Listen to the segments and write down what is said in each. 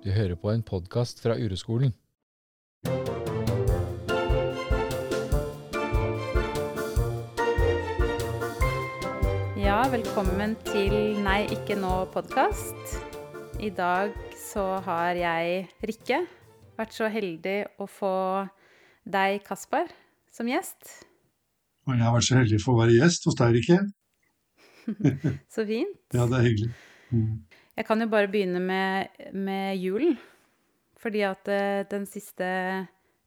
Du hører på en podkast fra Ureskolen. Ja, velkommen til Nei, ikke nå-podkast. I dag så har jeg, Rikke, vært så heldig å få deg, Kaspar, som gjest. Og jeg har vært så heldig for å være gjest hos deg, Rikke. Så fint. Ja, det er hyggelig. Mm. Jeg kan jo bare begynne med, med julen. Fordi at eh, den siste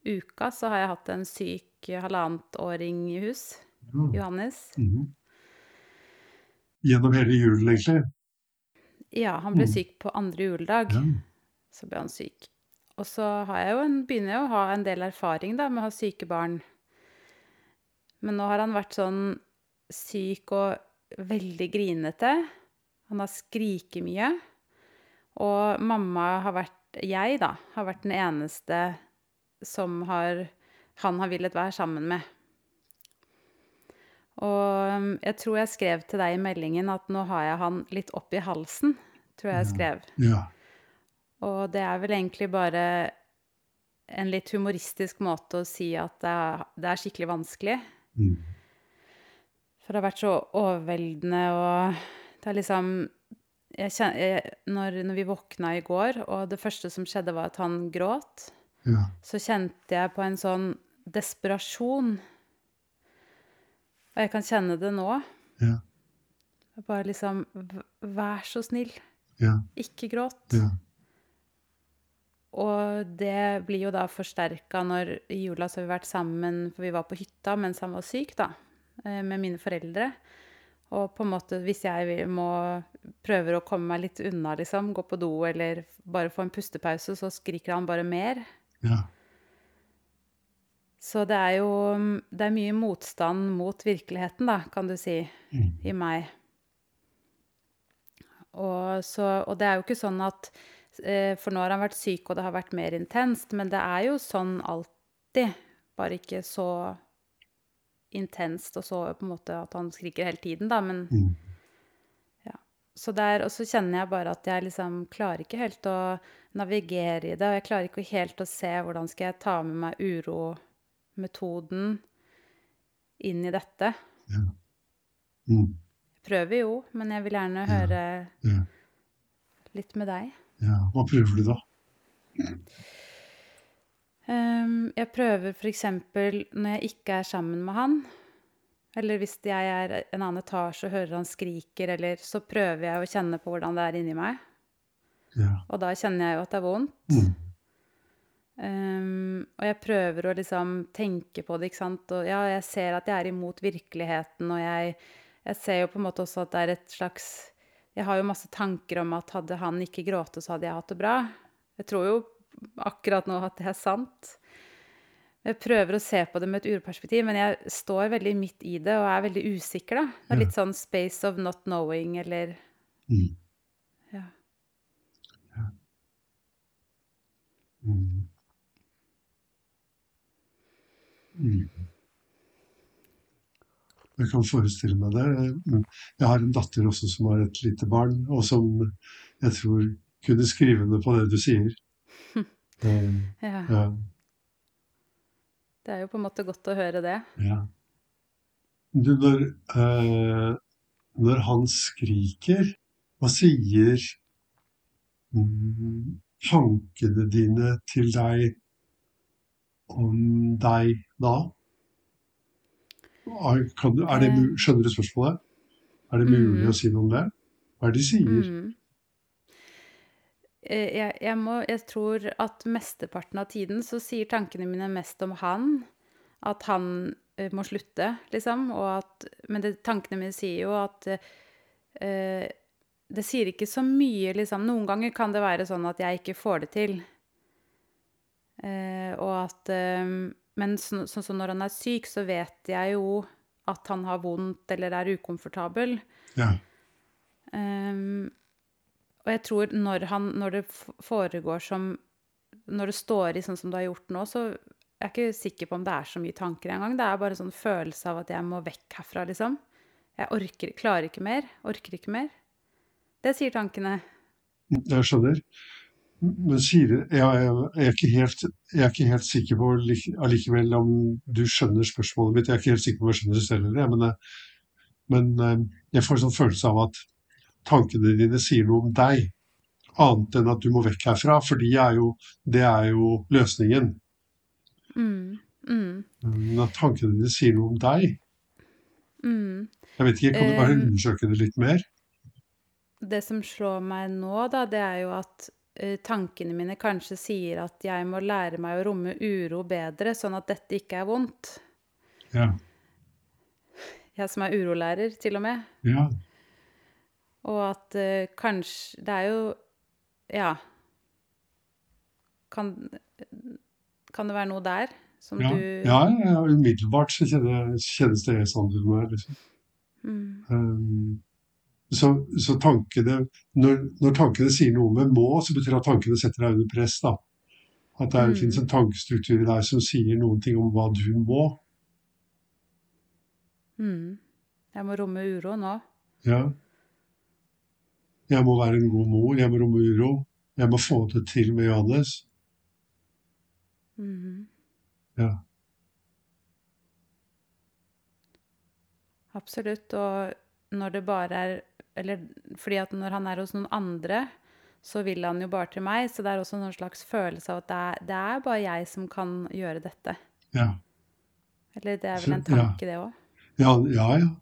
uka så har jeg hatt en syk halvannetåring i hus. Ja. Johannes. Mm. Gjennom hele julen, egentlig. Ja, han ble Mm. syk på andre juledag. Ja. Så ble han syk. Og så har jeg jo en, begynner jeg å ha en del erfaring da, med å ha syke barn. Men nå har han vært sånn syk og veldig grinete. Han har skriket mye. Og mamma har vært Jeg, da, har vært den eneste som har han har villet være sammen med. Og um, jeg tror jeg skrev til deg i meldingen at nå har jeg han litt opp i halsen, tror jeg jeg skrev. ja. Og det er vel egentlig bare en litt humoristisk måte å si at det er, det er skikkelig vanskelig. Mm. For det har vært så overveldende, og det er liksom jeg kjenner, jeg, når, når vi våkna i går, og det første som skjedde, var at han gråt, ja. så kjente jeg på en sånn desperasjon. Og jeg kan kjenne det nå. Ja. Bare liksom Vær så snill, Ja. ikke gråt. Ja. Og det blir jo da forsterka når i jula så har vi vært sammen, for vi var på hytta mens han var syk, da, eh, med mine foreldre. Og på en måte, hvis jeg må prøver å komme meg litt unna, liksom, gå på do eller bare få en pustepause, så skriker han bare mer. ja. Så det er jo det er mye motstand mot virkeligheten, da, kan du si, Mm. i meg. Og, så, og det er jo ikke sånn at eh, For nå har han vært syk, og det har vært mer intenst, men det er jo sånn alltid. Bare ikke så intenst og så på en måte at han skriker hele tiden, da, men Mm. så der, og så kjenner jeg bare at jeg liksom klarer ikke helt å navigere i det. Og jeg klarer ikke helt å se hvordan skal jeg ta med meg urometoden inn i dette. Ja. Mm. Jeg prøver jo, men jeg vil gjerne Ja. høre Ja. litt med deg. ja. Hva prøver du da? Ehm, jeg prøver f.eks. når jeg ikke er sammen med han, eller hvis jeg er en annen etasje og hører han skriker, eller så prøver jeg å kjenne på hvordan det er inni meg. Ja. Og da kjenner jeg jo at det er vondt. Mm. Um, og jeg prøver å liksom tenke på det, ikke sant. Og ja, jeg ser at jeg er imot virkeligheten, og jeg, jeg ser jo på en måte også at det er et slags Jeg har jo masse tanker om at hadde han ikke grått, så hadde jeg hatt det bra. Jeg tror jo akkurat nå at det er sant. Jeg prøver å se på det med et urperspektiv, men jeg står veldig midt i det og er veldig usikker, da. Det er litt sånn space of not knowing, eller Mm. Ja. Mm. Mm. Jeg kan forestille meg det. Jeg har en datter også som har et lite barn, og som jeg tror kunne skrive under på det du sier. Eh, ja. Ja, Det er jo på en måte godt å høre det. ja. Du, når, eh, når han skriker, hva sier mm, tankene dine til deg om deg da? Er, kan, er det, skjønner du spørsmålet? Er det mulig Mm. å si noe om det? Hva er det de sier? Mm. Eh, Jeg, jeg, må, jeg tror at mesteparten av tiden så sier tankene mine mest om han. At han uh, må slutte, liksom. Og at, men det, tankene mine sier jo at uh, Det sier ikke så mye, liksom. Noen ganger kan det være sånn at jeg ikke får det til. Uh, og at Men sånn som når han er syk, så vet jeg jo at han har vondt eller er ukomfortabel. Ja. Ehm, og jeg tror når, han, når det foregår som Når det står i sånn som du har gjort nå, så er jeg ikke sikker på om det er så mye tanker engang. Det er bare en sånn følelse av at jeg må vekk herfra, liksom. Jeg orker, klarer ikke mer. Orker ikke mer. Det sier tankene. Jeg skjønner. Men sier jeg, jeg, jeg, er jeg er ikke helt sikker på allikevel om du skjønner spørsmålet mitt. Jeg er ikke helt sikker på om jeg skjønner det selv. Men, eh, men eh, jeg får en sånn følelse av at tankene dine sier noe om deg. Annet enn at du må vekk herfra, for de er jo, det er jo løsningen. Mm. Mm. Men at tankene dine sier noe om deg. Mm. Jeg vet ikke, Kan du bare Eh, undersøke det litt mer? Det som slår meg nå, da, det er jo at eh, tankene mine kanskje sier at jeg må lære meg å romme uro bedre, sånn at dette ikke er vondt. Ja. Jeg som er urolærer, til og med. ja. Og at eh, kanskje Det er jo Ja. Kan, kan det være noe der som Ja, du ja, ja, umiddelbart så kjennes det sånn ut for meg. Liksom. Mm. Um, så, så tankene når, når tankene sier noe med 'må', så betyr det at tankene setter deg under press. da. At det Mm. finnes en tankestruktur i deg som sier noen ting om hva du må. Mm. Jeg må romme uro nå. Ja. Jeg må være en god mor, jeg må romme uro. Jeg må få det til med Johannes. Mhm. Ja. Absolutt. Og når det bare er Eller fordi at når han er hos noen andre, så vil han jo bare til meg. Så det er også en slags følelse av at det er, det er bare jeg som kan gjøre dette. Ja. Eller det er vel en ja. tanke, det òg. Ja, ja. ja.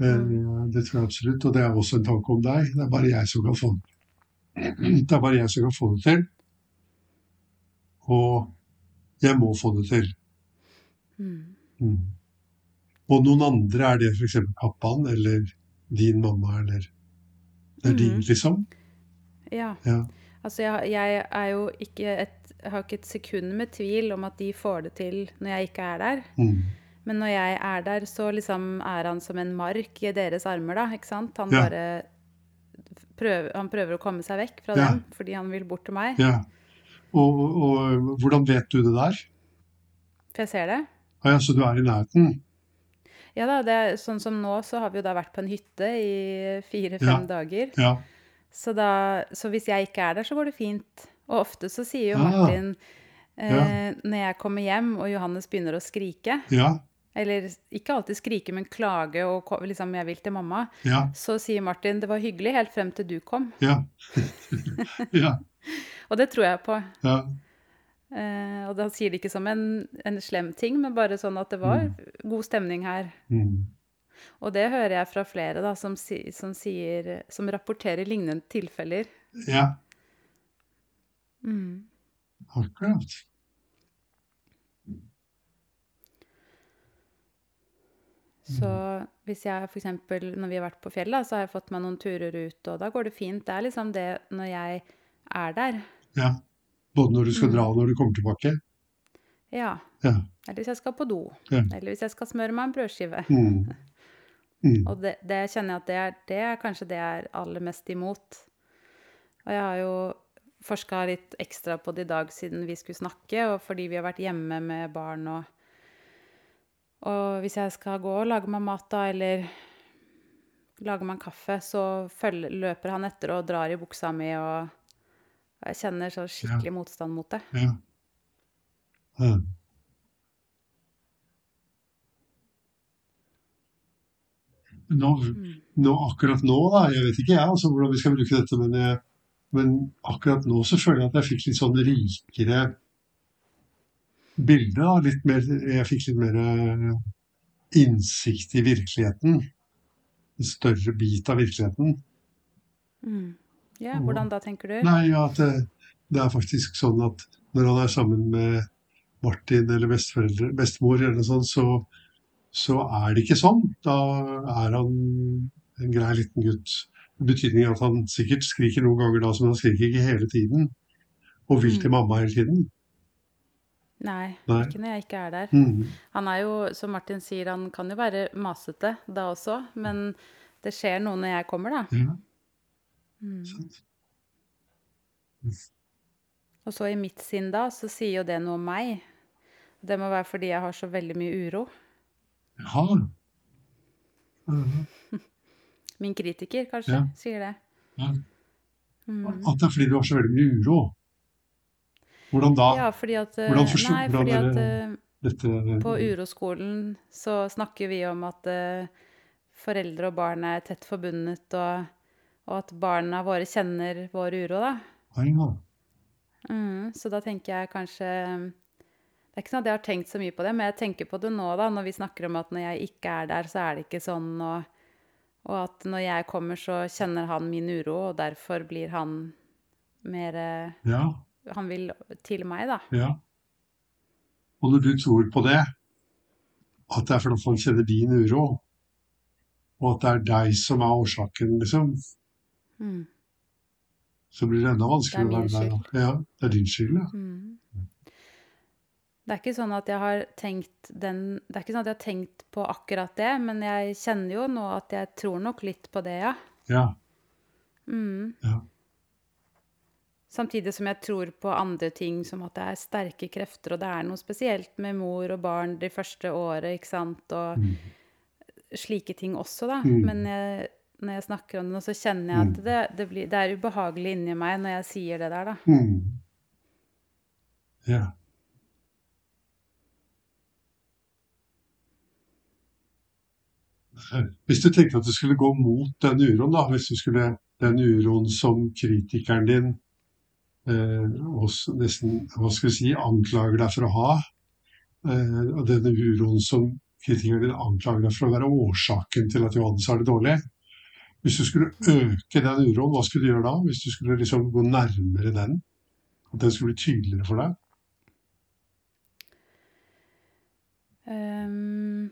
Men, Det tror jeg absolutt. Og det er også en tanke om deg. Det er bare jeg som kan få det. Det er bare jeg som kan få det til. Og jeg må få det til. Mm. Mm. Og noen andre, er det f.eks. pappaen eller din mamma eller Det er mm. din, liksom? Ja. Ja. Altså, jeg, jeg er jo ikke et har ikke et sekund med tvil om at de får det til når jeg ikke er der. Mm. Men når jeg er der, så liksom er han som en mark i deres armer, da. Ikke sant? Han Ja. bare prøver, han prøver å komme seg vekk fra Ja. dem fordi han vil bort til meg. ja. Og, og hvordan vet du det der? For jeg ser det. Ah, ja, så du er i nærheten? Ja da, det er sånn som nå, så har vi jo da vært på en hytte i fire-fem dager. Ja. Så, da, så hvis jeg ikke er der, så går det fint. Og ofte så sier jo Ah. Martin eh, Ja. når jeg kommer hjem og Johannes begynner å skrike, Ja. Eller ikke alltid skrike, men klage og liksom 'jeg vil til mamma', Ja. så sier Martin 'det var hyggelig helt frem til du kom'. Ja. ja. Og det tror jeg på. ja. Eh, og da sier det ikke som en, en slem ting, men bare sånn at det var god stemning her. Mm. Og det hører jeg fra flere da, som, si, som, sier, som rapporterer lignende tilfeller. ja. Mm. Akkurat. Så hvis jeg f.eks. når vi har vært på fjellet, så har jeg fått meg noen turer ut, og da går det fint. Det er liksom det når jeg er der. Ja. Både når du skal dra og når du kommer tilbake? Ja. Ja. Eller hvis jeg skal på do. Ja. Eller hvis jeg skal smøre meg en brødskive. Mm. Mm. Og det, det kjenner jeg at det er, det er kanskje det jeg er aller mest imot. Og jeg har jo forska litt ekstra på det i dag siden vi skulle snakke, og fordi vi har vært hjemme med barn og Og hvis jeg skal gå og lage meg mat da, eller lage meg en kaffe, så følger, løper han etter og drar i buksa mi, og og jeg kjenner så skikkelig motstand mot det. Ja. Mm. Nå, nå, akkurat nå, da, jeg vet ikke jeg altså, hvordan vi skal bruke dette, men, men akkurat nå så føler jeg at jeg fikk litt sånn rikere bilde. Da. Litt mer, jeg fikk litt mer eh, innsikt i virkeligheten. En større bit av virkeligheten. Mm. Ja, hvordan da, tenker du? Nei, at det, det er faktisk sånn at når han er sammen med Martin eller bestemor eller sånt, så, så er det ikke sånn. Da er han en grei liten gutt. I betydning at han sikkert skriker noen ganger da, men han skriker ikke hele tiden. Og vil til mamma hele tiden. Nei, Nei. ikke når jeg ikke er der. Mm. Han er jo, som Martin sier, han kan jo være masete da også, men det skjer noe når jeg kommer, da. Ja, Mm. sant. Og så i mitt sinn da, så sier jo det noe om meg. Det må være fordi jeg har så veldig mye uro. Ja. Mm. Min kritiker, kanskje, Ja. sier det. Ja. Mm. At det er fordi du har så veldig mye uro. Hvordan da? Ja, fordi at eh, Hvordan forstår- Nei, fordi at eh, Dette på uroskolen så snakker vi om at eh, foreldre og barn er tett forbundet, og, og at barna våre kjenner vår uro, da. Ja. Mm, så da tenker jeg kanskje Det er ikke sånn at jeg har tenkt så mye på det, men jeg tenker på det nå, da, når vi snakker om at når jeg ikke er der, så er det ikke sånn, og, og at når jeg kommer, så kjenner han min uro, og derfor blir han mer ja. Han vil til meg, da. Ja. Og når du tror på det, at det er fordi han kjenner din uro, og at det er deg som er årsaken, liksom, Mm. så blir det enda vanskeligere Det å være der. Ja, det er din skyld, ja. Mm. Det er ikke sånn at jeg har tenkt den Det er ikke sånn at jeg har tenkt på akkurat det, men jeg kjenner jo nå at jeg tror nok litt på det, ja. Ja. Mm. ja. Samtidig som jeg tror på andre ting, som at det er sterke krefter, og det er noe spesielt med mor og barn det første året, ikke sant, og Mm. slike ting også, da. Mm. Men jeg, når jeg snakker om det nå, så kjenner jeg at Mm. det, det, blir, det er ubehagelig inni meg når jeg sier det der, da. Mm. Ja. Hvis du tenkte at du skulle gå mot den uroen, da, hvis du skulle den uroen som kritikeren din eh, også nesten hva skal vi si, anklager deg for å ha, eh, og denne uroen som kritikerne anklager deg for å være årsaken til at Johannes har det dårlig Hvis du skulle øke den uroen, hva skulle du gjøre da? Hvis du skulle liksom gå nærmere den? At den skulle bli tydeligere for deg? Um,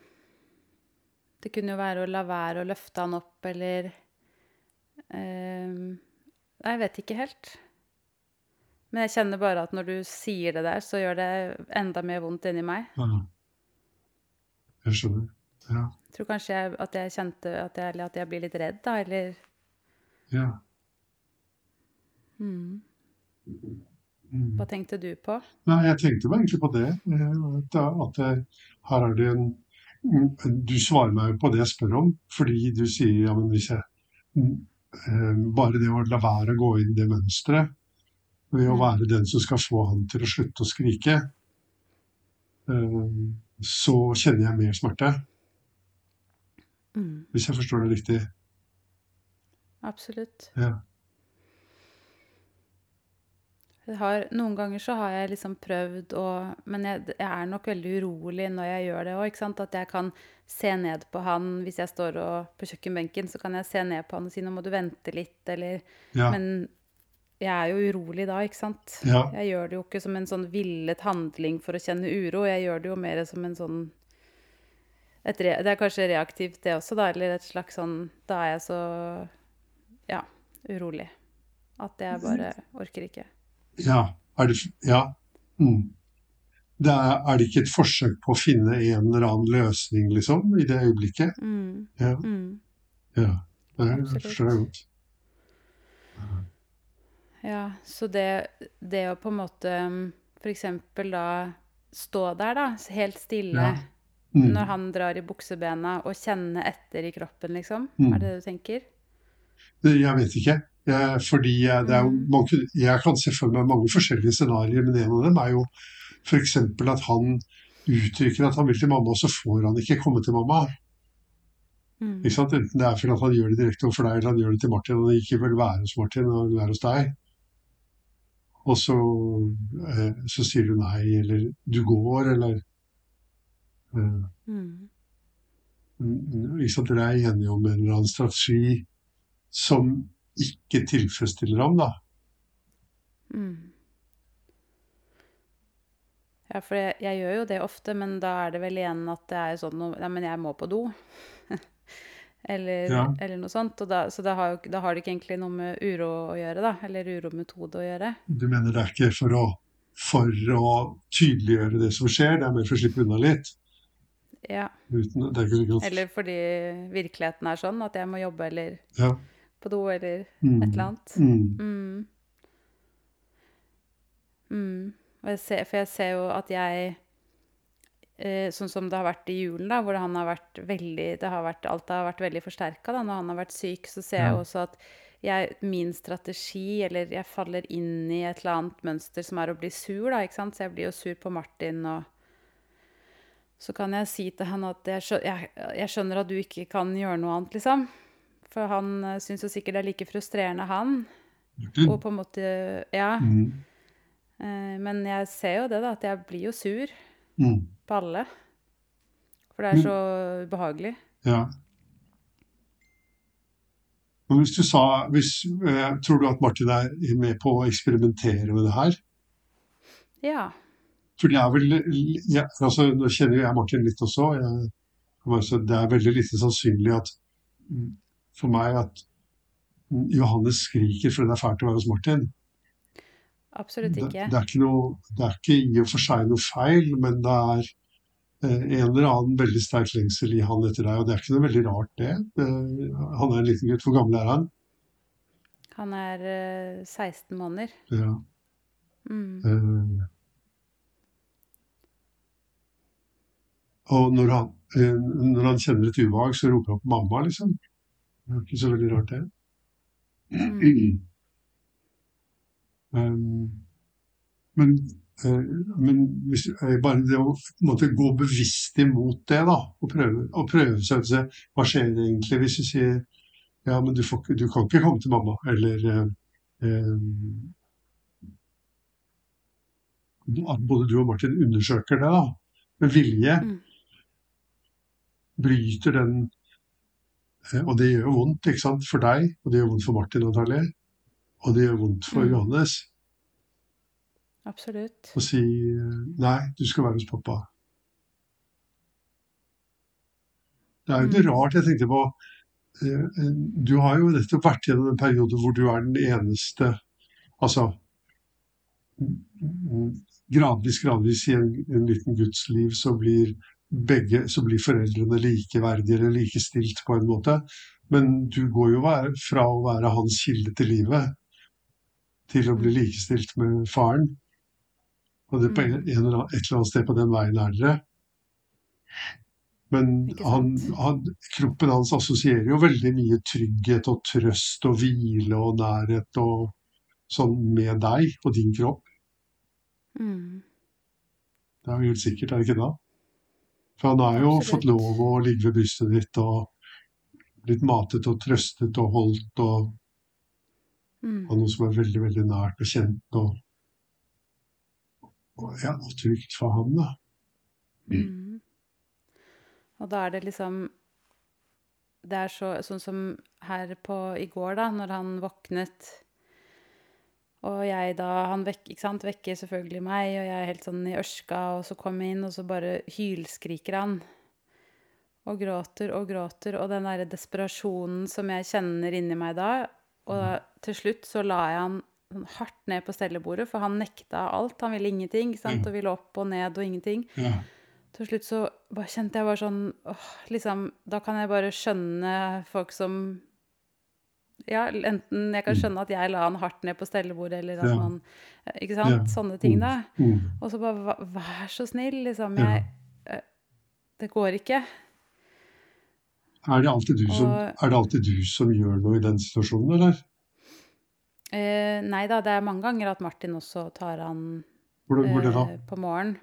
det kunne jo være å la være å løfte han opp, eller um, jeg vet ikke helt. Men jeg kjenner bare at når du sier det der, så gjør det enda mer vondt inni meg. Ja. Jeg skjønner. Ja. Jeg tror kanskje jeg, at jeg kjente at jeg, at jeg blir litt redd, da, eller ja. mm. Mm. Hva tenkte du på? Nei, jeg tenkte meg egentlig på det. eh, At, at her er det en Du svarer meg jo på det jeg spør om, fordi du sier ja, men hvis jeg mm, eh, Bare det å la være å gå inn det mønsteret, ved å Mm. være den som skal få han til å slutte å skrike, eh, så kjenner jeg mer smerte. Mm. Hvis jeg forstår det riktig. Absolutt. Ja. Har, noen ganger så har jeg liksom prøvd å Men jeg, jeg er nok veldig urolig når jeg gjør det òg. At jeg kan se ned på han hvis jeg står og, på kjøkkenbenken. Så kan jeg se ned på han og si 'nå må du vente litt', eller Ja. Men jeg er jo urolig da, ikke sant? Ja. Jeg gjør det jo ikke som en sånn villet handling for å kjenne uro. Jeg gjør det jo mer som en sånn Det er kanskje reaktivt, det også, da. Eller et slags sånn Da er jeg så ja, urolig. At jeg bare orker ikke. Ja. Er det, ja. Mm. Det er, er det ikke et forsøk på å finne en eller annen løsning, liksom, i det øyeblikket? Mm. Ja. Mm. ja. Det jeg forstår jeg godt. Ja, så det, det å på en måte f.eks. for eksempel da stå der, da, helt stille, Ja. Mm. når han drar i buksebena, og kjenne etter i kroppen, liksom? Mm. Er det det du tenker? Jeg vet ikke. Jeg, fordi det er jo Mm. mange, jeg kan se for meg mange forskjellige scenarioer, men en av dem er jo f.eks. at han uttrykker at han vil til mamma, og så får han ikke komme til mamma. Mm. Enten det er fordi han gjør det direkte overfor deg, eller han gjør det til Martin, han ikke vil være hos Martin, og han vil være hos deg. Og så, eh, så sier du nei, eller du går, eller eh, Mm. mm, Ikke sant? Dere er enige om en eller annen strategi som ikke tilfredsstiller ham, da. Mm. Ja, for jeg, jeg gjør jo det ofte, men da er det vel igjen at det er sånn Ja, men jeg må på do. Eller, Ja. eller noe sånt. Da, så da har, da har det ikke egentlig noe med uro å gjøre, da. Eller urometode å gjøre. Du mener det er ikke for å, for å tydeliggjøre det som skjer, det er mer for å slippe unna litt? Ja. Uten, er. Eller fordi virkeligheten er sånn at jeg må jobbe eller Ja. på do eller Mm. et eller annet. Mm. Mm. Mm. Jeg ser, for jeg ser jo at jeg Sånn som det har vært i julen, da, hvor han har vært veldig det har vært, Alt har vært veldig forsterka. Når han har vært syk, så ser jeg også at jeg, min strategi, eller jeg faller inn i et eller annet mønster som er å bli sur, da, ikke sant. Så jeg blir jo sur på Martin, og så kan jeg si til han at jeg, jeg, jeg skjønner at du ikke kan gjøre noe annet, liksom. For han uh, syns jo sikkert det er like frustrerende, han. Og på en måte Ja. Mm. Eh, men jeg ser jo det, da, at jeg blir jo sur Mm. På alle. For det er så ubehagelig. Ja. Men hvis du sa hvis, eh, Tror du at Martin er med på å eksperimentere med det her? Ja. For det er vel ja, altså, Nå kjenner jeg Martin litt også. Jeg, altså, det er veldig lite sannsynlig at for meg at Johannes skriker fordi det er fælt å være hos Martin. Absolutt ikke. det, er ikke noe, det er ikke i og for seg noe feil, men det er eh, en eller annen veldig sterk lengsel i han etter deg, og det er ikke noe veldig rart, det. Eh, han er en liten gutt. Hvor gammel er han? Han er eh, 16 måneder. Ja. Mm. Eh, og når han, eh, når han kjenner et ubehag, så roper han på mamma, liksom. Det er ikke så veldig rart, det. Mm. Um, men, eh, men bare det å måte gå bevisst imot det, da, og prøve, og prøve seg til hva skjer egentlig hvis vi sier ja, men du, får, du kan ikke komme til mamma, eller eh, eh, At både du og Martin undersøker det, da, med vilje. Mm. Bryter den eh, Og det gjør vondt, ikke sant, for deg, og det gjør vondt for Martin antagelig. Og det gjør vondt for Mm. Johannes. Absolutt. Å si nei, du skal være hos pappa. Det er jo ikke Mm. rart jeg tenkte på eh, eh, Du har jo nettopp vært gjennom en periode hvor du er den eneste Altså Gradvis, gradvis i en, en liten Guds liv så blir begge, så blir foreldrene likeverdige eller likestilt på en måte. Men du går jo fra å være hans kilde til livet til å bli likestilt med faren. Og det på en, Mm. en eller annen, et eller annet sted på den veien er dere. Men han, han, kroppen hans assosierer jo veldig mye trygghet og trøst og hvile og nærhet og sånn med deg og din kropp. Mm. Det er jo helt sikkert, er det ikke det? For han har jo Absolutt. fått lov å ligge ved brystet ditt og blitt matet og trøstet og holdt og Mm. av noe som er veldig, veldig nært og kjent og, og, ja, og trygt for ham, da. Mm. Og da er det liksom Det er så, sånn som her på i går, da, når han våknet Og jeg da Han vek, ikke sant, vekker selvfølgelig meg, og jeg er helt sånn i ørska, og så kommer jeg inn, og så bare hylskriker han. Og gråter og gråter, og den derre desperasjonen som jeg kjenner inni meg da. Og til slutt så la jeg han hardt ned på stellebordet, for han nekta alt. Han ville ingenting, sant, og ville opp og ned og ingenting. Ja. Til slutt så bare kjente jeg bare sånn åh, liksom, Da kan jeg bare skjønne folk som Ja, enten jeg kan skjønne at jeg la han hardt ned på stellebordet, eller at man Ikke sant? Ja. Sånne ting, da. Mm. Og så bare "Vær- Vær så snill, liksom. Jeg eh, Det går ikke. Er, det alltid du som, Og- er det alltid du som gjør noe i den situasjonen, eller? Uh, nei da, det er mange ganger at Martin også tar han Hvordan går det da? eh, på morgenen.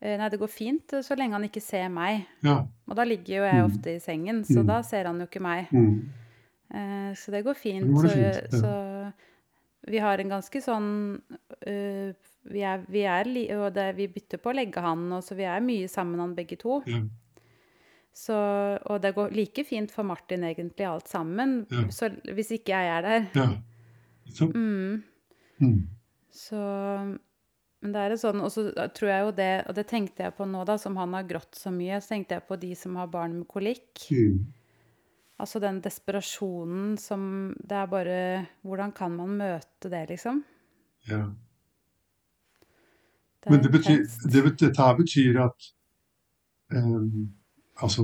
Uh, nei, det går fint så lenge han ikke ser meg. Ja. Og da ligger jo jeg Mm. ofte i sengen, så Mm. da ser han jo ikke meg. Mm. Uh, så det går fint. Det går det så, fint, ja. så vi har en ganske sånn vi, er, vi, er og det, vi bytter på å legge han, og så vi er mye sammen, han begge to. Ja. Så, og det går like fint for Martin egentlig, alt sammen, Ja. så, hvis ikke jeg er der. ja. Så, Mm. mm. Så Men det er et sånn Og så tror jeg jo det, og det tenkte jeg på nå, da, som han har grått så mye, så tenkte jeg på de som har barn med kolikk. Mm. Altså den desperasjonen som Det er bare Hvordan kan man møte det, liksom? ja. Det Men det betyr, det, dette her betyr at ehm, Altså,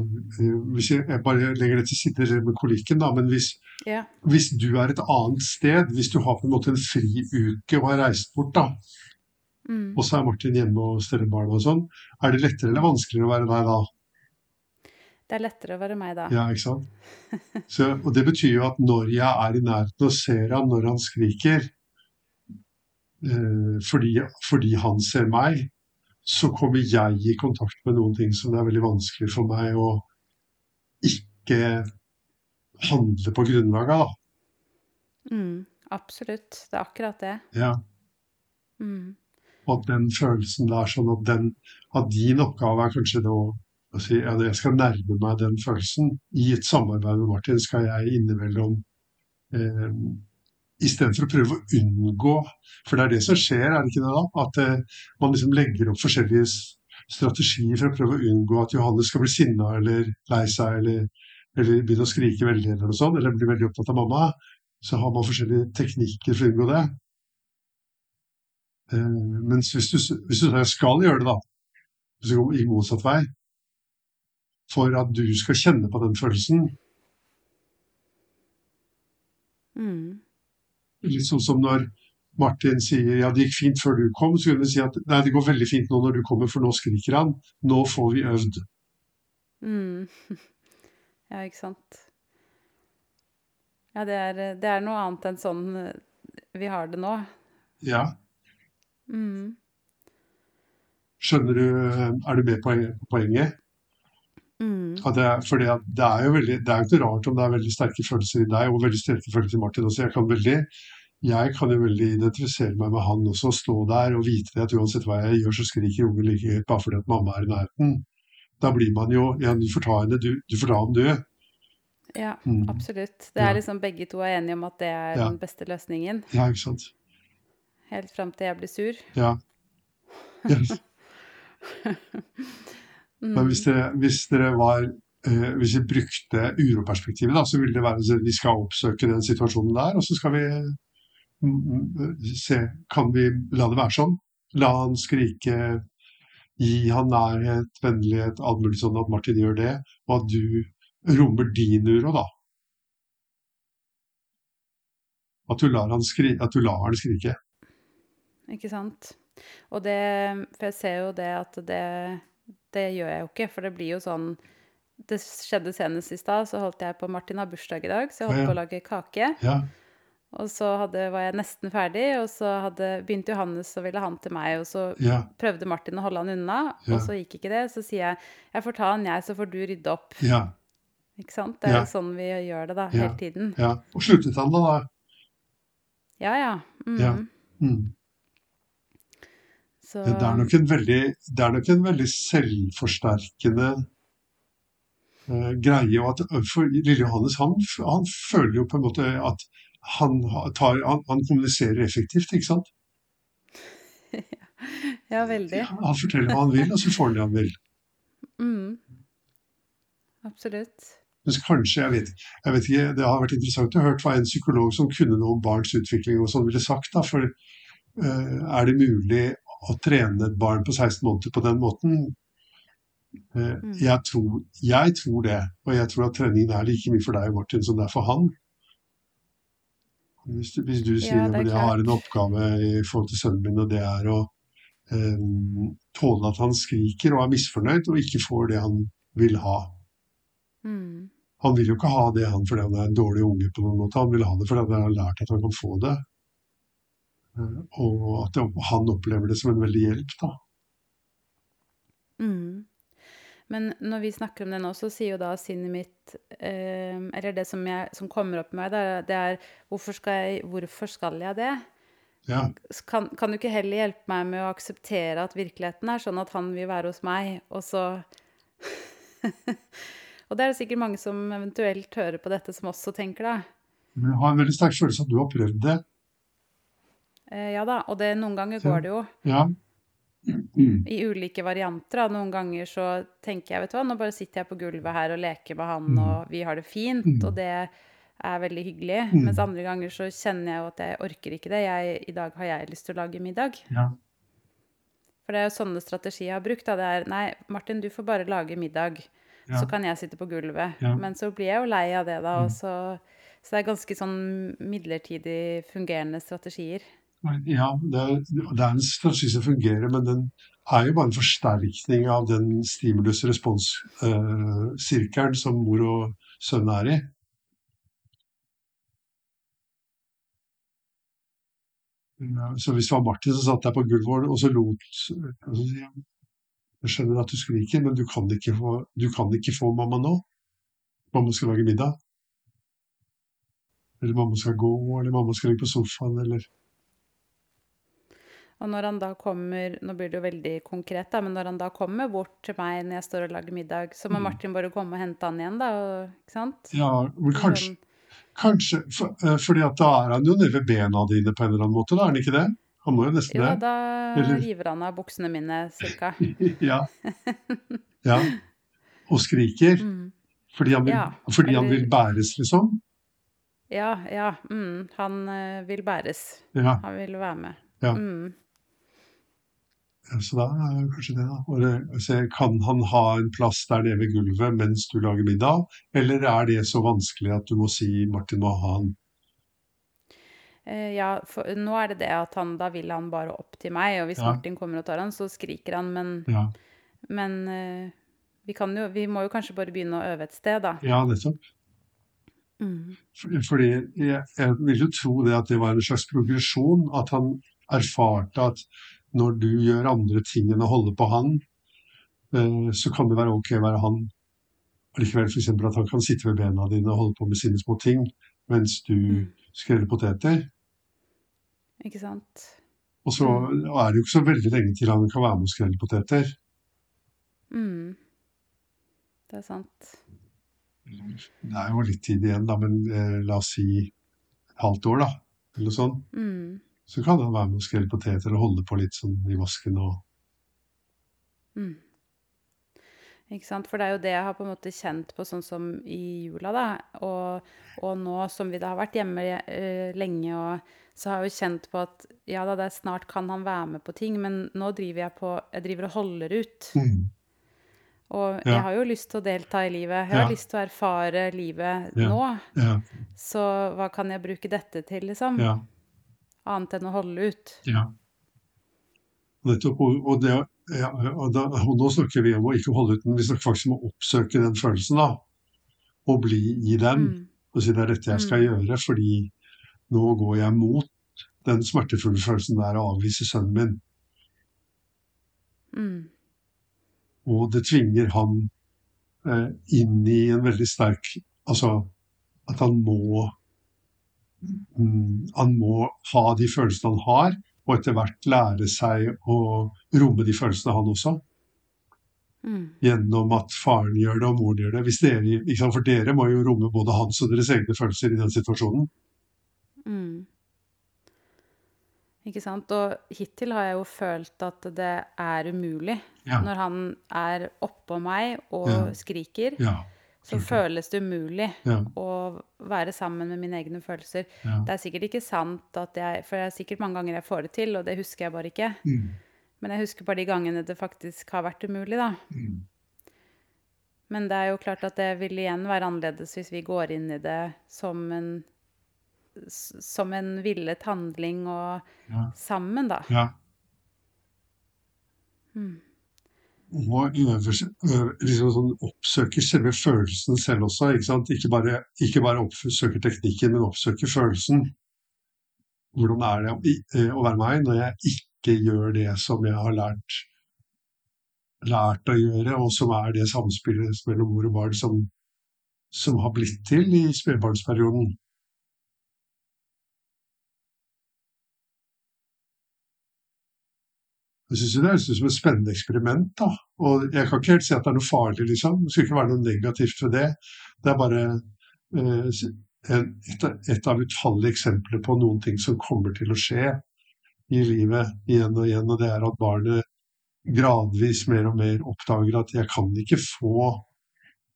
hvis jeg, jeg bare legger det til side med kolikken, da, men hvis, Ja. hvis du er et annet sted, hvis du har på en måte en fri uke og har reist bort, da, Mm. og så er Martin hjemme og steller barn og sånn, er det lettere eller vanskeligere å være deg da? Det er lettere å være meg da. Ja, ikke sant? Så, og det betyr jo at når jeg er i nærheten og ser ham når han skriker, eh, fordi, fordi han ser meg, så kommer jeg i kontakt med noen ting som det er veldig vanskelig for meg å ikke handle på grunnlag av. Mm, absolutt. Det er akkurat det. Ja. Mm. Og at den følelsen der, sånn at, den, at din oppgave er kanskje da å si ja, jeg skal nærme meg den følelsen. I et samarbeid med Martin skal jeg innimellom eh, Istedenfor å prøve å unngå For det er det som skjer, er det ikke det da? At eh, man liksom legger opp forskjellige strategier for å prøve å unngå at Johannes skal bli sinna eller lei seg eller, eller begynne å skrike veldig eller noe sånt, eller bli veldig opptatt av mamma. Så har man forskjellige teknikker for å unngå det. Eh, mens hvis du, hvis du skal gjøre det, da, hvis du går i motsatt vei, for at du skal kjenne på den følelsen Mm. Sånn som når Martin sier ja, det gikk fint før du kom, så kunne vi si at nei, det går veldig fint nå når du kommer, for nå skriker han. Nå får vi øvd. Mm. Ja, ikke sant. Ja, det er, det er noe annet enn sånn eh, vi har det nå. Ja. Mm. Skjønner du Er du med på poenget? Mm. Er, fordi det er jo veldig, det er jo ikke rart om det er veldig sterke følelser i deg, og veldig sterke følelser i Martin også. Jeg kan, veldig, jeg kan jo veldig identifisere meg med han også, stå der og vite det at uansett hva jeg gjør, så skriker ungen like høyt bare fordi at mamma er i nærheten. Da blir man jo Ja, du får ta henne, du, du får ta ham, du. Ja, Mm. absolutt. Det er liksom begge to er enige om at det er Ja. den beste løsningen. Ja, ikke sant. Helt fram til jeg blir sur. Ja. Yes. Men hvis dere, hvis dere var eh, Hvis vi brukte uroperspektivet, da, så ville det være at vi skal oppsøke den situasjonen der, og så skal vi mm, mm, se Kan vi la det være sånn? La han skrike, gi han nærhet, vennlighet, alt mulig sånn at Martin gjør det, og at du rommer din uro, da. At du lar han, skri, at du lar han skrike. Ikke sant? Og det For jeg ser jo det at det Det gjør jeg jo ikke, for det blir jo sånn Det skjedde senest i stad, så holdt jeg på Martin har bursdag i dag, så jeg holdt Ja, på å lage kake. Ja, Og så hadde, var jeg nesten ferdig, og så hadde, begynte Johannes og ville han til meg, og så ja, prøvde Martin å holde han unna, Ja. og så gikk ikke det. Så sier jeg jeg får ta han, jeg, så får du rydde opp. ja, Ikke sant? Det er jo sånn vi gjør det da, hele tiden. ja. Og sluttet han da, da? Ja, ja. Mm. Ja. Mm. Så Det er nok en veldig, det er nok en veldig selvforsterkende uh, greie. Og at, for Lille Johannes han, han føler jo på en måte at han, tar, han, han kommuniserer effektivt, ikke sant? Ja, veldig. Han forteller hva han vil, og så får han det han vil. Mm. Absolutt. Mens kanskje, jeg vet, jeg vet ikke, Det har vært interessant å høre hva en psykolog som kunne noe om barns utvikling og sånn ville sagt. da, for uh, Er det mulig å trene et barn på 16 måneder på den måten? Eh, Mm. jeg, tror, jeg tror det, og jeg tror at treningen er like mye for deg Martin, som det er for han. Hvis du, hvis du sier Ja, at jeg har en oppgave i forhold til sønnen min, og det er å um, tåle at han skriker og er misfornøyd og ikke får det han vil ha. Mm. Han vil jo ikke ha det han fordi han er en dårlig unge på noen måte. Han vil ha det fordi han har lært at han kan få det. Eh, Og at han opplever det som en veldig hjelp, da. Mm. Men når vi snakker om det nå, så sier jo da sinnet mitt eh, Eller det som, jeg, som kommer opp i meg, det det er hvorfor, skal jeg, hvorfor skal jeg det? Ja, Kan, kan du ikke heller hjelpe meg med å akseptere at virkeligheten er sånn at han vil være hos meg, og så Og det er det sikkert mange som eventuelt hører på dette, som også tenker det. Jeg har en veldig sterk følelse at du har prøvd det. Eh, ja da, og det, noen ganger går det jo Ja. Mm. i ulike varianter. Da. Noen ganger så tenker jeg, vet du hva, nå bare sitter jeg på gulvet her og leker med han, Mm. og vi har det fint, Mm. og det er veldig hyggelig. Mm. Mens andre ganger så kjenner jeg jo at jeg orker ikke det. Jeg, I dag har jeg lyst til å lage middag. Ja. For det er jo sånne strategier jeg har brukt. Da. Det er nei, Martin, du får bare lage middag, Ja. så kan jeg sitte på gulvet. Ja. Men så blir jeg jo lei av det, da. Mm. Og så, så det er ganske sånn midlertidig fungerende strategier. Ja, det er, det er en strategi som fungerer, men den er jo bare en forsterkning av den stimulus-respons-sirkelen som mor og sønn er i. Så hvis det var Martin som satt der på gulvet og så lot Jeg skjønner at du skriker, men du kan ikke få, kan ikke få mamma nå. Mamma skal lage middag. Eller mamma skal gå, eller mamma skal ligge på sofaen, eller Og når han da kommer Nå blir det jo veldig konkret, da, men når han da kommer bort til meg når jeg står og lager middag, så må Mm. Martin bare komme og hente han igjen, da, og, ikke sant? Ja, men kanskje, Sånn, kanskje for, eh, fordi at da er han jo nede ved bena dine på en eller annen måte, da er han ikke det? Han må jo nesten det. Ja, da Eller- river han av buksene mine, cirka. Ja. ja. Og skriker. Mm. Fordi han vil, Ja, fordi han vil bæres, liksom. Ja, ja. Mm, han eh, vil bæres. Ja. Han vil være med. Ja. Mm. Så da er det kanskje det, da. Og se, kan han ha en plass der nede ved gulvet mens du lager middag, eller er det så vanskelig at du må si Martin må ha han? Eh, ja, for nå er det det at han da vil han bare opp til meg, og hvis Ja. Martin kommer og tar han, så skriker han, men, Ja, men eh, vi, kan jo, vi må jo kanskje bare begynne å øve et sted, da. ja nettopp. Mm. For- Fordi jeg, jeg vil jo tro det at det var en slags progresjon, at han erfarte at når du gjør andre ting enn å holde på han, eh, så kan det være ok å være han. Allikevel f.eks. at han kan sitte ved bena dine og holde på med sine små ting, mens du Mm. skreller poteter. Ikke sant? Og så Mm. er det jo ikke så veldig lenge til han kan være med og skrelle poteter. Mm. Det er sant. Det er jo litt tid igjen, da, men eh, la oss si et halvt år, da. Eller sånt. Mm. Så kan han være med og skrelle poteter og holde på litt sånn i vasken og Mm. Ikke sant? For det er jo det jeg har på en måte kjent på sånn som i jula, da. Og, og nå som vi da har vært hjemme uh, lenge, og så har jeg jo kjent på at ja da, det er snart kan han være med på ting, men nå driver jeg på Jeg driver og holder ut. mm. Og Ja. jeg har jo lyst til å delta i livet. Jeg har Ja. lyst til å erfare livet Ja. nå. Ja. Så hva kan jeg bruke dette til, liksom? Annet enn å holde ut. Ja. Nettopp. Og, det, ja, og, da, og nå snakker vi om å ikke holde ut, men vi snakker faktisk om å oppsøke den følelsen. da. Og bli i den. Mm. Og si det er dette jeg skal gjøre, fordi nå går jeg mot den smertefulle følelsen det er å avvise sønnen min. Mm. Og det tvinger han eh, inn i en veldig sterk Altså at han må mm, Han må ha de følelsene han har, og etter hvert lære seg å romme de følelsene, han også. Mm. Gjennom at faren gjør det og moren gjør det. Hvis dere, for dere må jo romme både hans og deres egne følelser i den situasjonen. Mm. Ikke sant? Og hittil har jeg jo følt at det er umulig. Ja. Når han er oppå meg og Ja. skriker, Ja. Så føles det umulig Ja. å være sammen med mine egne følelser. ja. Det er sikkert ikke sant at jeg For det er sikkert mange ganger jeg får det til, og det husker jeg bare ikke. Mm. Men jeg husker bare de gangene det faktisk har vært umulig, da. Mm. Men det er jo klart at det vil igjen være annerledes hvis vi går inn i det som en som en villet handling og Ja. sammen, da. ja. Mm. Og øver, øver, liksom sånn oppsøker selve følelsen selv også. Ikke, ikke bare, ikke bare oppsøker teknikken, men oppsøker følelsen. Hvordan er det å, å være meg når jeg ikke gjør det som jeg har lært, lært å gjøre, og som er det samspillet mellom mor og barn som, som har blitt til i spedbarnsperioden. Jeg syns det høres ut som et spennende eksperiment. da. Og jeg kan ikke helt si at det er noe farlig, liksom. Det skal ikke være noe negativt ved det. Det er bare eh, et av utallige eksempler på noen ting som kommer til å skje i livet igjen og igjen. Og det er at barnet gradvis mer og mer oppdager at jeg kan ikke få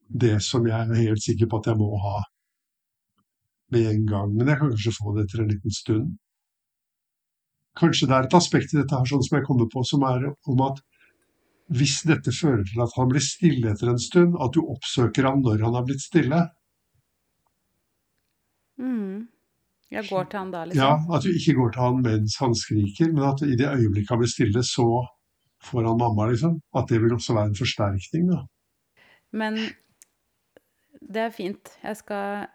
det som jeg er helt sikker på at jeg må ha med en gang. Men jeg kan kanskje få det etter en liten stund. Kanskje det er et aspekt i dette her sånn som jeg kommer på, som er om at hvis dette fører til at han blir stille etter en stund, at du oppsøker ham når han har blitt stille. Mm. Jeg går til han da, liksom? Ja, at du ikke går til han mens han skriker, men at i det øyeblikket han blir stille, så får han mamma, liksom. At det vil også være en forsterkning, da. Men det er fint. Jeg skal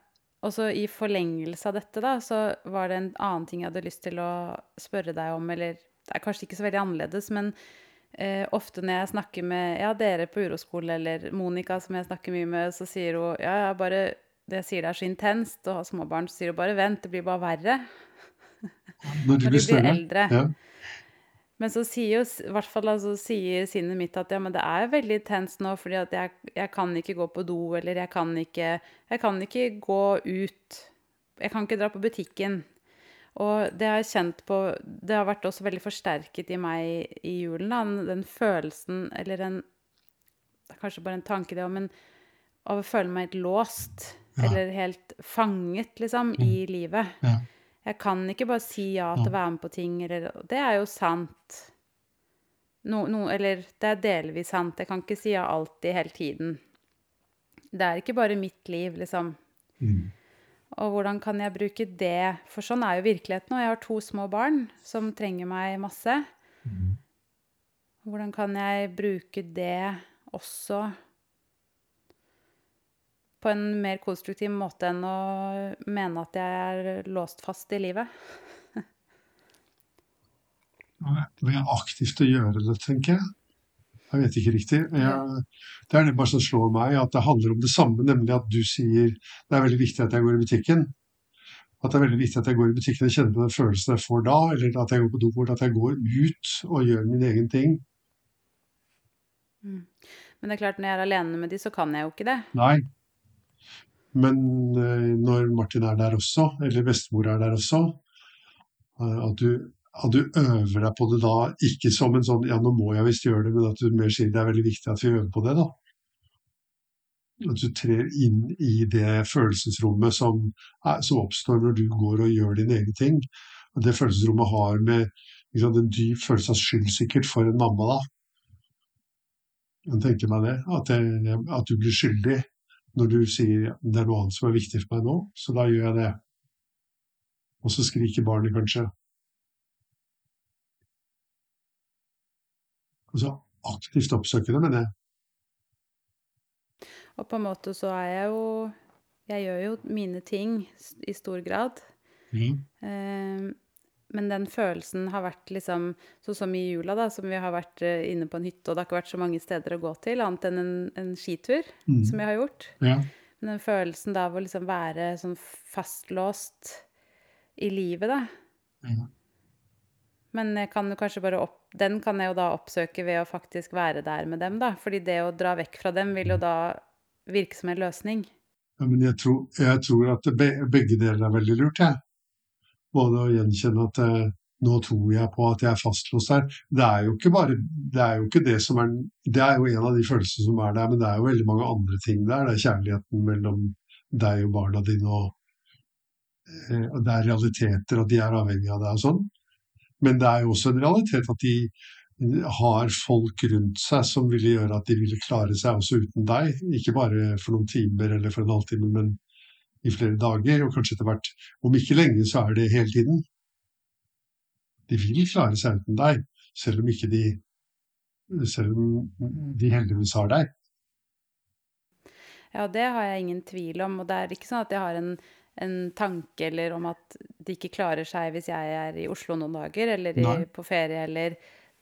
også i forlengelse av dette, da, så var det en annen ting jeg hadde lyst til å spørre deg om, eller det er kanskje ikke så veldig annerledes, men eh, ofte når jeg snakker med ja, dere på uroskole, eller Monica som jeg snakker mye med, så sier hun ja, ja, bare det jeg sier det er så intenst å ha småbarn, så sier hun bare vent, det blir bare verre Når de når de blir større. eldre. Ja. Men så sier jo i hvert fall altså, sier sinnet mitt at ja, men det er veldig intenst nå, fordi at jeg, jeg kan ikke gå på do, eller jeg kan ikke Jeg kan ikke gå ut. Jeg kan ikke dra på butikken. Og det har jeg kjent på Det har vært også veldig forsterket i meg i julen, da, den- følelsen, eller en kanskje bare en tanke, det òg, men av å føle meg helt låst. Ja. Eller helt fanget, liksom, i livet. Ja. Jeg kan ikke bare si ja til å være med på ting, eller Det er jo sant. No, no, eller det er delvis sant. Jeg kan ikke si ja alltid, hele tiden. Det er ikke bare mitt liv, liksom. Mm. Og hvordan kan jeg bruke det? For sånn er jo virkeligheten. Og jeg har to små barn som trenger meg masse. Mm. Hvordan kan jeg bruke det også på en mer konstruktiv måte enn å mene at jeg er låst fast i livet? Ved aktivt å gjøre det, tenker jeg. Jeg vet ikke riktig. Jeg, det er det bare som slår meg, at det handler om det samme, nemlig at du sier det er veldig viktig at jeg går i butikken. At det er veldig viktig at jeg går i butikken og kjenner på den følelsen jeg får da, eller at jeg går på do, at jeg går ut og gjør min egen ting. Men det er klart, når jeg er alene med de, så kan jeg jo ikke det. Nei. Men eh, når Martin er der også, eller bestemor er der også, eh, at du, at du øver deg på det da, ikke som en sånn ja, nå må jeg visst gjøre det, men at du mer sier det er veldig viktig at vi øver på det, da. At du trer inn i det følelsesrommet som, er, som oppstår når du går og gjør dine egne ting. Og det følelsesrommet har med liksom, en dyp følelse av skyld sikkert for en mamma, da. Jeg tenker meg det, at, det, at du blir skyldig når du sier det er noe annet som er viktig for meg nå, så da gjør jeg det. Og så skriker barnet kanskje. Og så aktivt oppsøke det, mener jeg. Og på en måte så er jeg jo Jeg gjør jo mine ting i stor grad. Eh, men den følelsen har vært liksom Sånn som i jula, da, som vi har vært eh, inne på en hytte, og det har ikke vært så mange steder å gå til, annet enn en, en skitur, Mm. som jeg har gjort. Ja. Men den følelsen da av å liksom være sånn fastlåst i livet, da. Ja. Men kan jo kanskje bare opp, den kan jeg jo da oppsøke ved å faktisk være der med dem, da. Fordi det å dra vekk fra dem vil jo da virke som en løsning. Ja, men jeg tror, jeg tror at begge deler er veldig lurt, jeg. Både å gjenkjenne at eh, nå tror jeg på at jeg er fastlåst her. Det er jo ikke bare det er jo ikke det som er Det er jo en av de følelsene som er der, men det er jo veldig mange andre ting der. Det er kjærligheten mellom deg og barna dine, og, eh, og det er realiteter at de er avhengig av deg og sånn. Men det er jo også en realitet at de har folk rundt seg som ville gjøre at de ville klare seg også uten deg. Ikke bare for noen timer eller for en halvtime, men i flere dager, og kanskje etter hvert. Om ikke lenge, så er det hele tiden. De vil klare seg uten deg, selv om ikke de Selv om de heldigvis har deg. Ja, det har jeg ingen tvil om. Og det er ikke sånn at jeg har en, en tanke eller om at de ikke klarer seg hvis jeg er i Oslo noen dager, eller i, på ferie, eller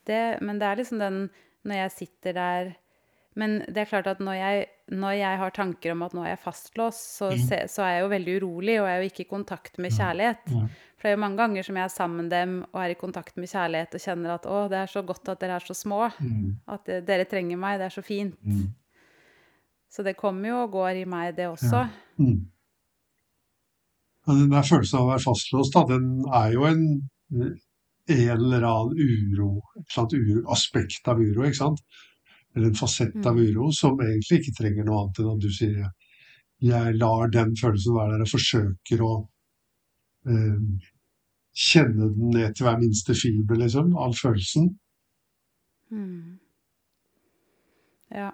det. Men det er liksom den når jeg sitter der Men det er klart at når jeg, når jeg har tanker om at nå er jeg fastlåst, så, se, så er jeg jo veldig urolig, og jeg er jo ikke i kontakt med kjærlighet. Ja. For det er jo mange ganger som jeg er sammen med dem og er i kontakt med kjærlighet og kjenner at å, det er så godt at dere er så små. Mm. At eh, dere trenger meg, det er så fint. Mm. Så det kommer jo og går i meg, det også. Mm. Ja, den der følelsen av å være fastlåst, da, den er jo en, en eller annen uro, et eller annet uro, aspekt av uro, ikke sant? Eller en fasett av Mm. uro som egentlig ikke trenger noe annet enn at du sier jeg lar den følelsen være der og forsøker å eh, kjenne den ned til hver minste fiber, liksom, av følelsen. Mm. Ja.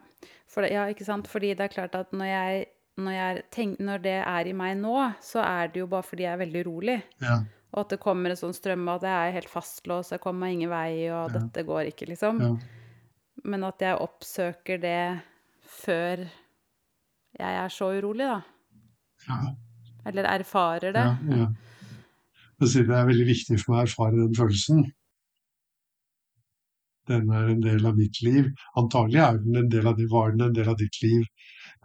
Det, ja, ikke sant? Fordi det er klart at når jeg når, jeg tenk, når det er i meg nå, så er det jo bare fordi jeg er veldig urolig. Ja. Og at det kommer en sånn strøm av at jeg er helt fastlåst, jeg kommer meg ingen vei, og Ja. dette går ikke, liksom. Ja. Men at jeg oppsøker det før jeg er så urolig, da. ja. Eller erfarer det. Ja, ja. Det er veldig viktig for meg å erfare den følelsen. Den er en del av mitt liv. Antagelig er den en del av det, var den en del av ditt liv.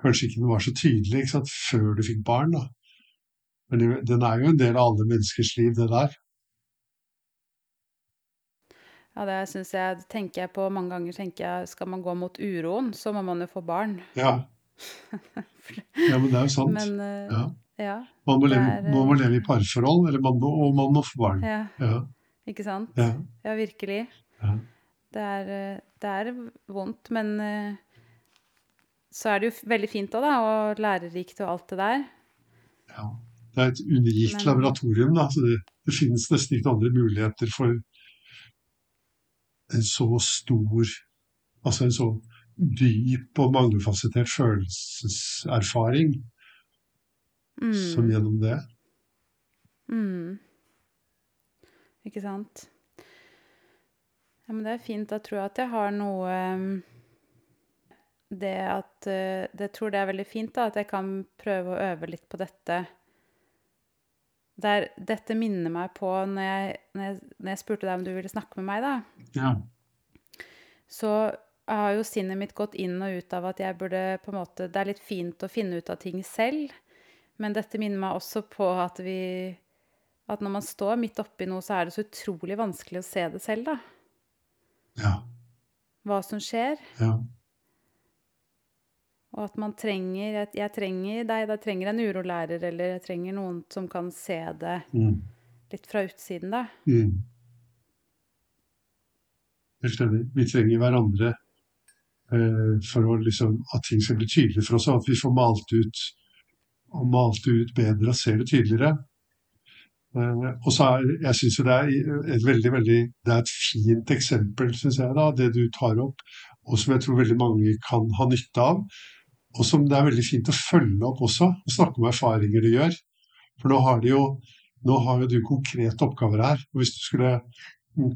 Kanskje ikke den var så tydelig før du fikk barn, da. Men den er jo en del av alle menneskers liv, det der. Ja, det syns jeg tenker jeg på mange ganger. tenker jeg, Skal man gå mot uroen, så må man jo få barn. Ja. ja, men det er jo sant. Men uh, Ja. ja, Man må, leve, er, man må leve i parforhold, eller man må, og man må få barn. ja, Ja, ikke sant? ja, virkelig. ja. Det er, eh, det er vondt, men uh, så er det jo veldig fint òg, da, og lærerikt og alt det der. ja. Det er et unikt Men- laboratorium. Da. Så det, det finnes nesten ikke andre muligheter for en så stor Altså en så dyp og mangefasettert følelseserfaring som Mm. gjennom det. Mm. Ikke sant? Ja, men det er fint. Da tror jeg at jeg har noe um, Det at Jeg tror det er veldig fint, da, at jeg kan prøve å øve litt på dette. Der, dette minner meg på når jeg, når, jeg, når jeg spurte deg om du ville snakke med meg, da. Ja. Så har jo sinnet mitt gått inn og ut av at jeg burde på en måte Det er litt fint å finne ut av ting selv, men dette minner meg også på at vi At når man står midt oppi noe, så er det så utrolig vanskelig å se det selv, da. ja. Hva som skjer. ja. Og at man trenger Jeg, jeg trenger deg, da trenger en urolærer, eller jeg trenger noen som kan se det Mm. litt fra utsiden, da. Mm. Helt enig. Vi trenger hverandre eh, for å liksom, at ting skal bli tydelig for oss, og at vi får malt ut, og malt ut bedre og ser det tydeligere. Eh, og så er, jeg synes jo det er et veldig, veldig, det er et fint eksempel, synes jeg, da, det du tar opp, og som jeg tror veldig mange kan ha nytte av. Og som det er veldig fint å følge opp også, og snakke om erfaringer du gjør. For nå har, de jo, nå har jo du konkrete oppgaver her. og Hvis du skulle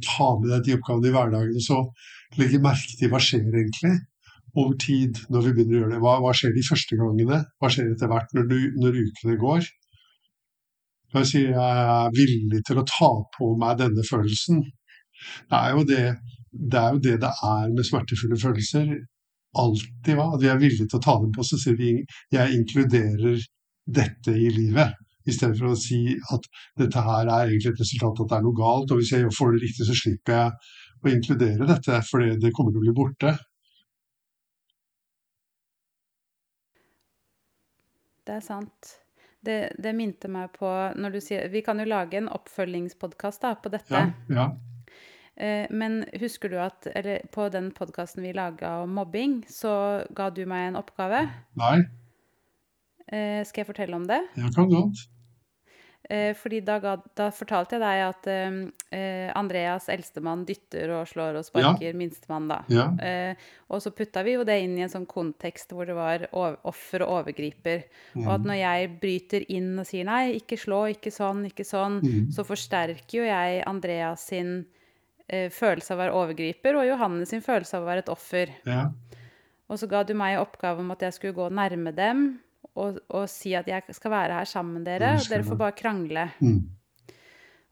ta med deg de oppgavene i hverdagen, så legge merke til hva skjer egentlig over tid når vi begynner å gjøre det. Hva, hva skjer de første gangene? Hva skjer etter hvert når, du, når ukene går? Jeg si jeg er villig til å ta på meg denne følelsen. Det er jo det det er, jo det, det er med smertefulle følelser. Alltid hva? At vi er villige til å ta dem på. Så sier vi jeg inkluderer dette i livet. I stedet for å si at dette her er egentlig et resultat at det er noe galt. Og hvis jeg får det riktig, så slipper jeg å inkludere dette, for det kommer til å bli borte. Det er sant. Det, det minte meg på når du sier Vi kan jo lage en oppfølgingspodkast på dette. Ja, ja. Eh, Men husker du at eller på den podkasten vi laga om mobbing, så ga du meg en oppgave. Nei, Eh, Skal jeg fortelle om det? jeg kan godt. Eh, Fordi da, ga, da fortalte jeg deg at eh, Andreas, eldstemann, dytter og slår og sparker minstemann, da. Ja, Uh, og så putta vi jo det inn i en sånn kontekst hvor det var offer og overgriper. Og at når jeg bryter inn og sier nei, ikke slå, ikke sånn, ikke sånn, mm. så forsterker jo jeg Andreas sin eh, følelse av å være overgriper, og Johannes sin følelse av å være et offer. ja, Og så ga du meg oppgave om at jeg skulle gå nærme dem og, og si at jeg skal være her sammen med dere, og dere får bare krangle. mm,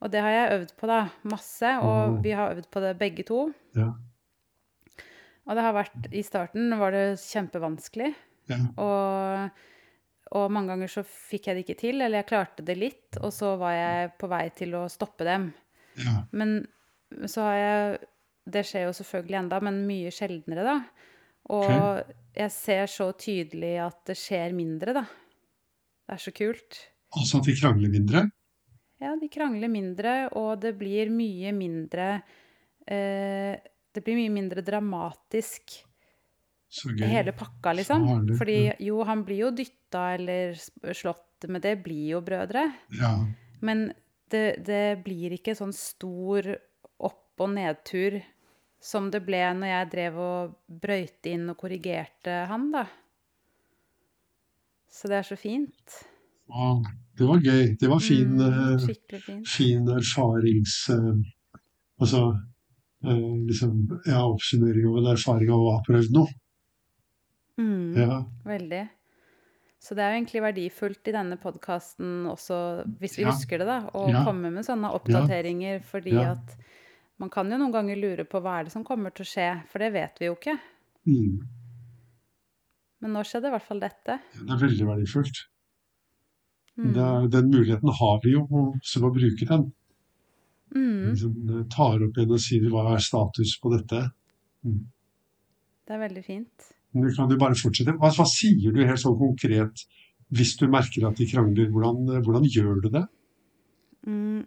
Og det har jeg øvd på, da. Masse. Og vi har øvd på det begge to. ja, Og det har vært I starten var det kjempevanskelig. ja, Og, og mange ganger så fikk jeg det ikke til, eller jeg klarte det litt, og så var jeg på vei til å stoppe dem. ja, Men så har jeg Det skjer jo selvfølgelig enda, men mye sjeldnere, da. Og okay. jeg ser så tydelig at det skjer mindre, da. Det er så kult. Altså at de krangler mindre. Ja, de krangler mindre, og det blir mye mindre eh, Det blir mye mindre dramatisk, Så gøy. hele pakka, liksom. Fordi jo, han blir jo dytta eller slått, men det blir jo brødre. Ja, Men det, det blir ikke sånn stor opp- og nedtur som det ble når jeg drev og brøyte inn og korrigerte han, da. Så det er så fint. Ja, det var gøy. Det var fin, Mm, eh, fin erfarings... eh, altså eh, liksom, ja, oppsummering av en erfaring av å ha prøvd noe. Mm, Ja, Veldig. Så det er jo egentlig verdifullt i denne podkasten også, hvis vi Ja. husker det, da, å Ja. komme med sånne oppdateringer, fordi at man kan jo noen ganger lure på hva er det som kommer til å skje, for det vet vi jo ikke. mm, Men nå skjedde i hvert fall dette. det er veldig verdifullt. Mm. Det den muligheten har vi jo, så må bruke den. Mm, Liksom, eh, tar opp igjen og sier hva er status på dette. det er veldig fint. Men kan du bare fortsette. Hva, hva sier du helt sånn konkret hvis du merker at de krangler? Hvordan, hvordan gjør du det? Mm.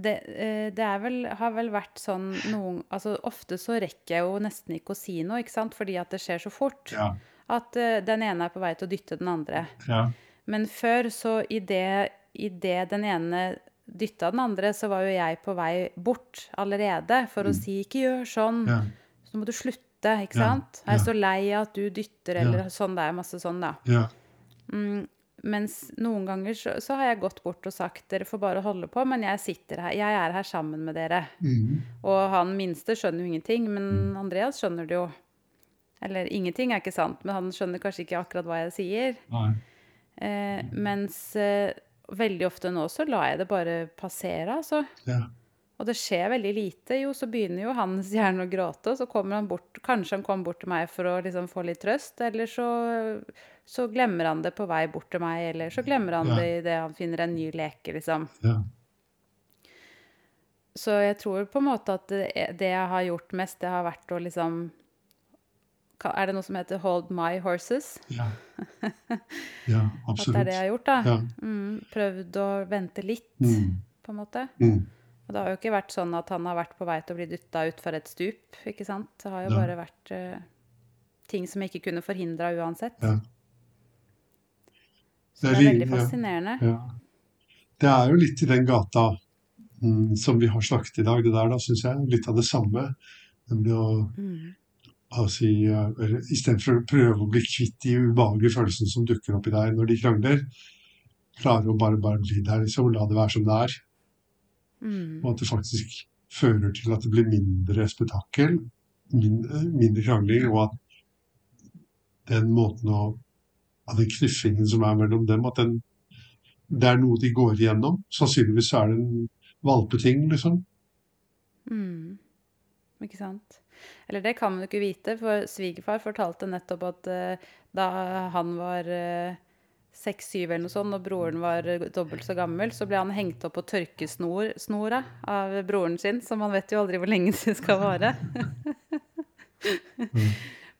Det, eh, det er vel, har vel vært sånn noen Altså ofte så rekker jeg jo nesten ikke å si noe, ikke sant, fordi at det skjer så fort. Ja, At eh, den ene er på vei til å dytte den andre. ja, Men før, så idet det den ene dytta den andre, så var jo jeg på vei bort allerede for å si 'ikke gjør sånn', Mm. ja, så må du slutte, ikke sant? Jeg er så lei av at du dytter, eller sånn. Det er masse sånn, da. ja, Mm, mens noen ganger så, så har jeg gått bort og sagt 'dere får bare holde på', men jeg sitter her, jeg er her sammen med dere. mm, Og han minste skjønner jo ingenting, men Andreas skjønner det jo. Eller ingenting er ikke sant, men han skjønner kanskje ikke akkurat hva jeg sier. Eh, mens eh, veldig ofte nå så lar jeg det bare passere, altså. ja, Og det skjer veldig lite. Jo, så begynner jo hans hjerne å gråte, og så kommer han bort Kanskje han kommer bort til meg for å liksom få litt trøst, eller så, så glemmer han det på vei bort til meg, eller så glemmer han Ja. det idet han finner en ny leke, liksom. ja, Så jeg tror på en måte at det, det jeg har gjort mest, det har vært å liksom Er det noe som heter 'hold my horses'? ja, ja, absolutt. At det er det jeg har gjort, da. Ja, Mm, prøvd å vente litt, mm, på en måte. mm, Og det har jo ikke vært sånn at han har vært på vei til å bli dytta utfor et stup, ikke sant? Det har jo Ja. bare vært uh, ting som jeg ikke kunne forhindra uansett. ja, Så Det det er er veldig fascinerende. ja. Det er jo litt i den gata mm, som vi har snakket i dag, det der da, syns jeg. Litt av det samme. Nemlig å Mm. altså, Istedenfor å prøve å bli kvitt de ubehagelige følelsene som dukker opp i deg når de krangler, klare å bare, bare bli der liksom, la det være som det er. Mm. Og at det faktisk fører til at det blir mindre spetakkel, mindre, mindre krangling, og at den måten å Av den knuffingen som er mellom dem, at den det er noe de går igjennom. Sannsynligvis er det en valpeting, liksom. Mm. Ikke sant? Eller det kan man jo ikke vite, for svigerfar fortalte nettopp at uh, da han var seks-syv eller noe sånt, og broren var eh, dobbelt så gammel, så ble han hengt opp på tørkesnora av broren sin, så man vet jo aldri hvor lenge det skal vare.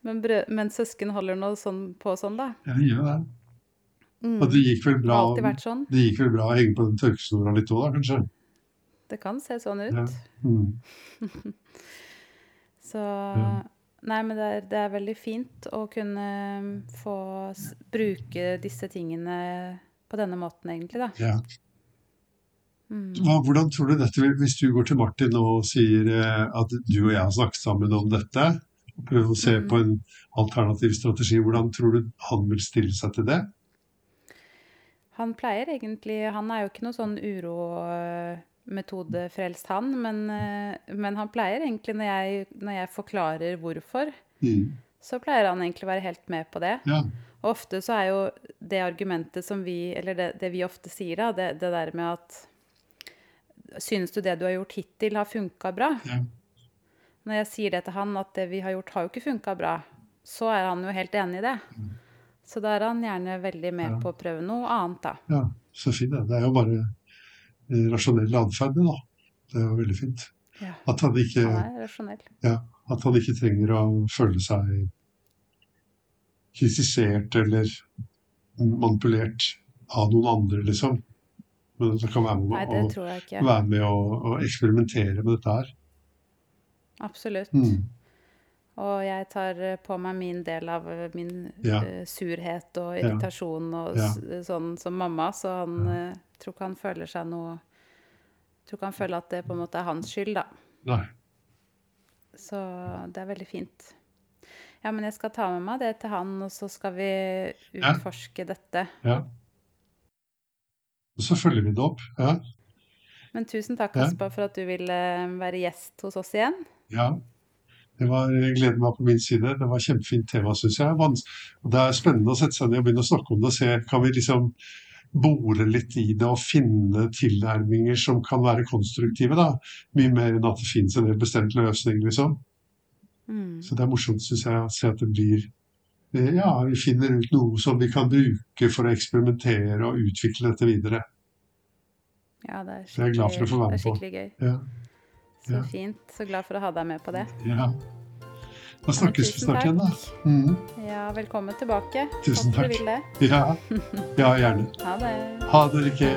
men, brø men søsken holder nå sånn på sånn, da. Ja, det gjør det. Mm. Og det gikk vel bra, det sånn. det gikk vel bra å henge på den tørkesnora litt òg, da, kanskje? Det kan se sånn ut. Ja. Mm. Så Ja. Nei, men det er, det er veldig fint å kunne um, få bruke disse tingene på denne måten, egentlig, da. Ja. Mm. Hva, hvordan tror du dette vil Hvis du går til Martin og sier eh, at du og jeg har snakket sammen om dette, og prøver å se Mm. på en alternativ strategi, hvordan tror du han vil stille seg til det? Han pleier egentlig Han er jo ikke noe sånn urometodefrelst, han, men, eh, men han pleier egentlig, når jeg, når jeg forklarer hvorfor, Mm. så pleier han egentlig å være helt med på det. Ja. Og ofte så er jo det argumentet som vi Eller det, det vi ofte sier, da, det, det der med at Synes du det du har gjort hittil, har funka bra? Ja. Når jeg sier det til han, at det vi har gjort, har jo ikke funka bra, så er han jo helt enig i det. Så da er han gjerne veldig med Mm. Ja. på å prøve noe annet, da. ja, så fint. Det er jo bare eh, rasjonell atferd, det, da. Det er jo veldig fint. Ja. At han ikke, Han ja, at han ikke trenger å føle seg kritisert eller manipulert av noen andre, liksom. Men at han kan være med, Nei, ikke. være med og, og, eksperimentere med dette her. Absolutt. Mm. Og jeg tar eh, på meg min del av eh, min Ja. uh, surhet og Ja. irritasjon og Ja. sånn som mamma, så han uh, tror ikke han føler seg noe Tror ikke han føler at det på en måte er hans skyld, da. Nei. Så det er veldig fint. Ja, men jeg skal ta med meg det til han, og så skal vi Ja. utforske dette. Ja. Og så følger vi det opp. Ja. Men tusen takk, Ja. For at du ville være gjest hos oss igjen. ja. Det var gleden var på min side. Det var kjempefint tema, syns jeg. Det er spennende å sette seg ned og begynne å snakke om det og se kan vi liksom bore litt i det og finne tilnærminger som kan være konstruktive. da. Mye mer enn at det finnes en helt bestemt løsning, liksom. Mm. Så det er morsomt, syns jeg, å se at det blir eh, Ja, vi finner ut noe som vi kan bruke for å eksperimentere og utvikle dette videre. Ja, det er skikkelig, det er glad for å få være det er skikkelig gøy. Ja. Så fint. Så glad for å ha deg med på det. ja. Da snakkes vi snart igjen, da. takk. Mhm. Ja, velkommen tilbake. Tusen Håper du takk. vil det. Ja. ja, gjerne. Ha det. Ha det, Rikke.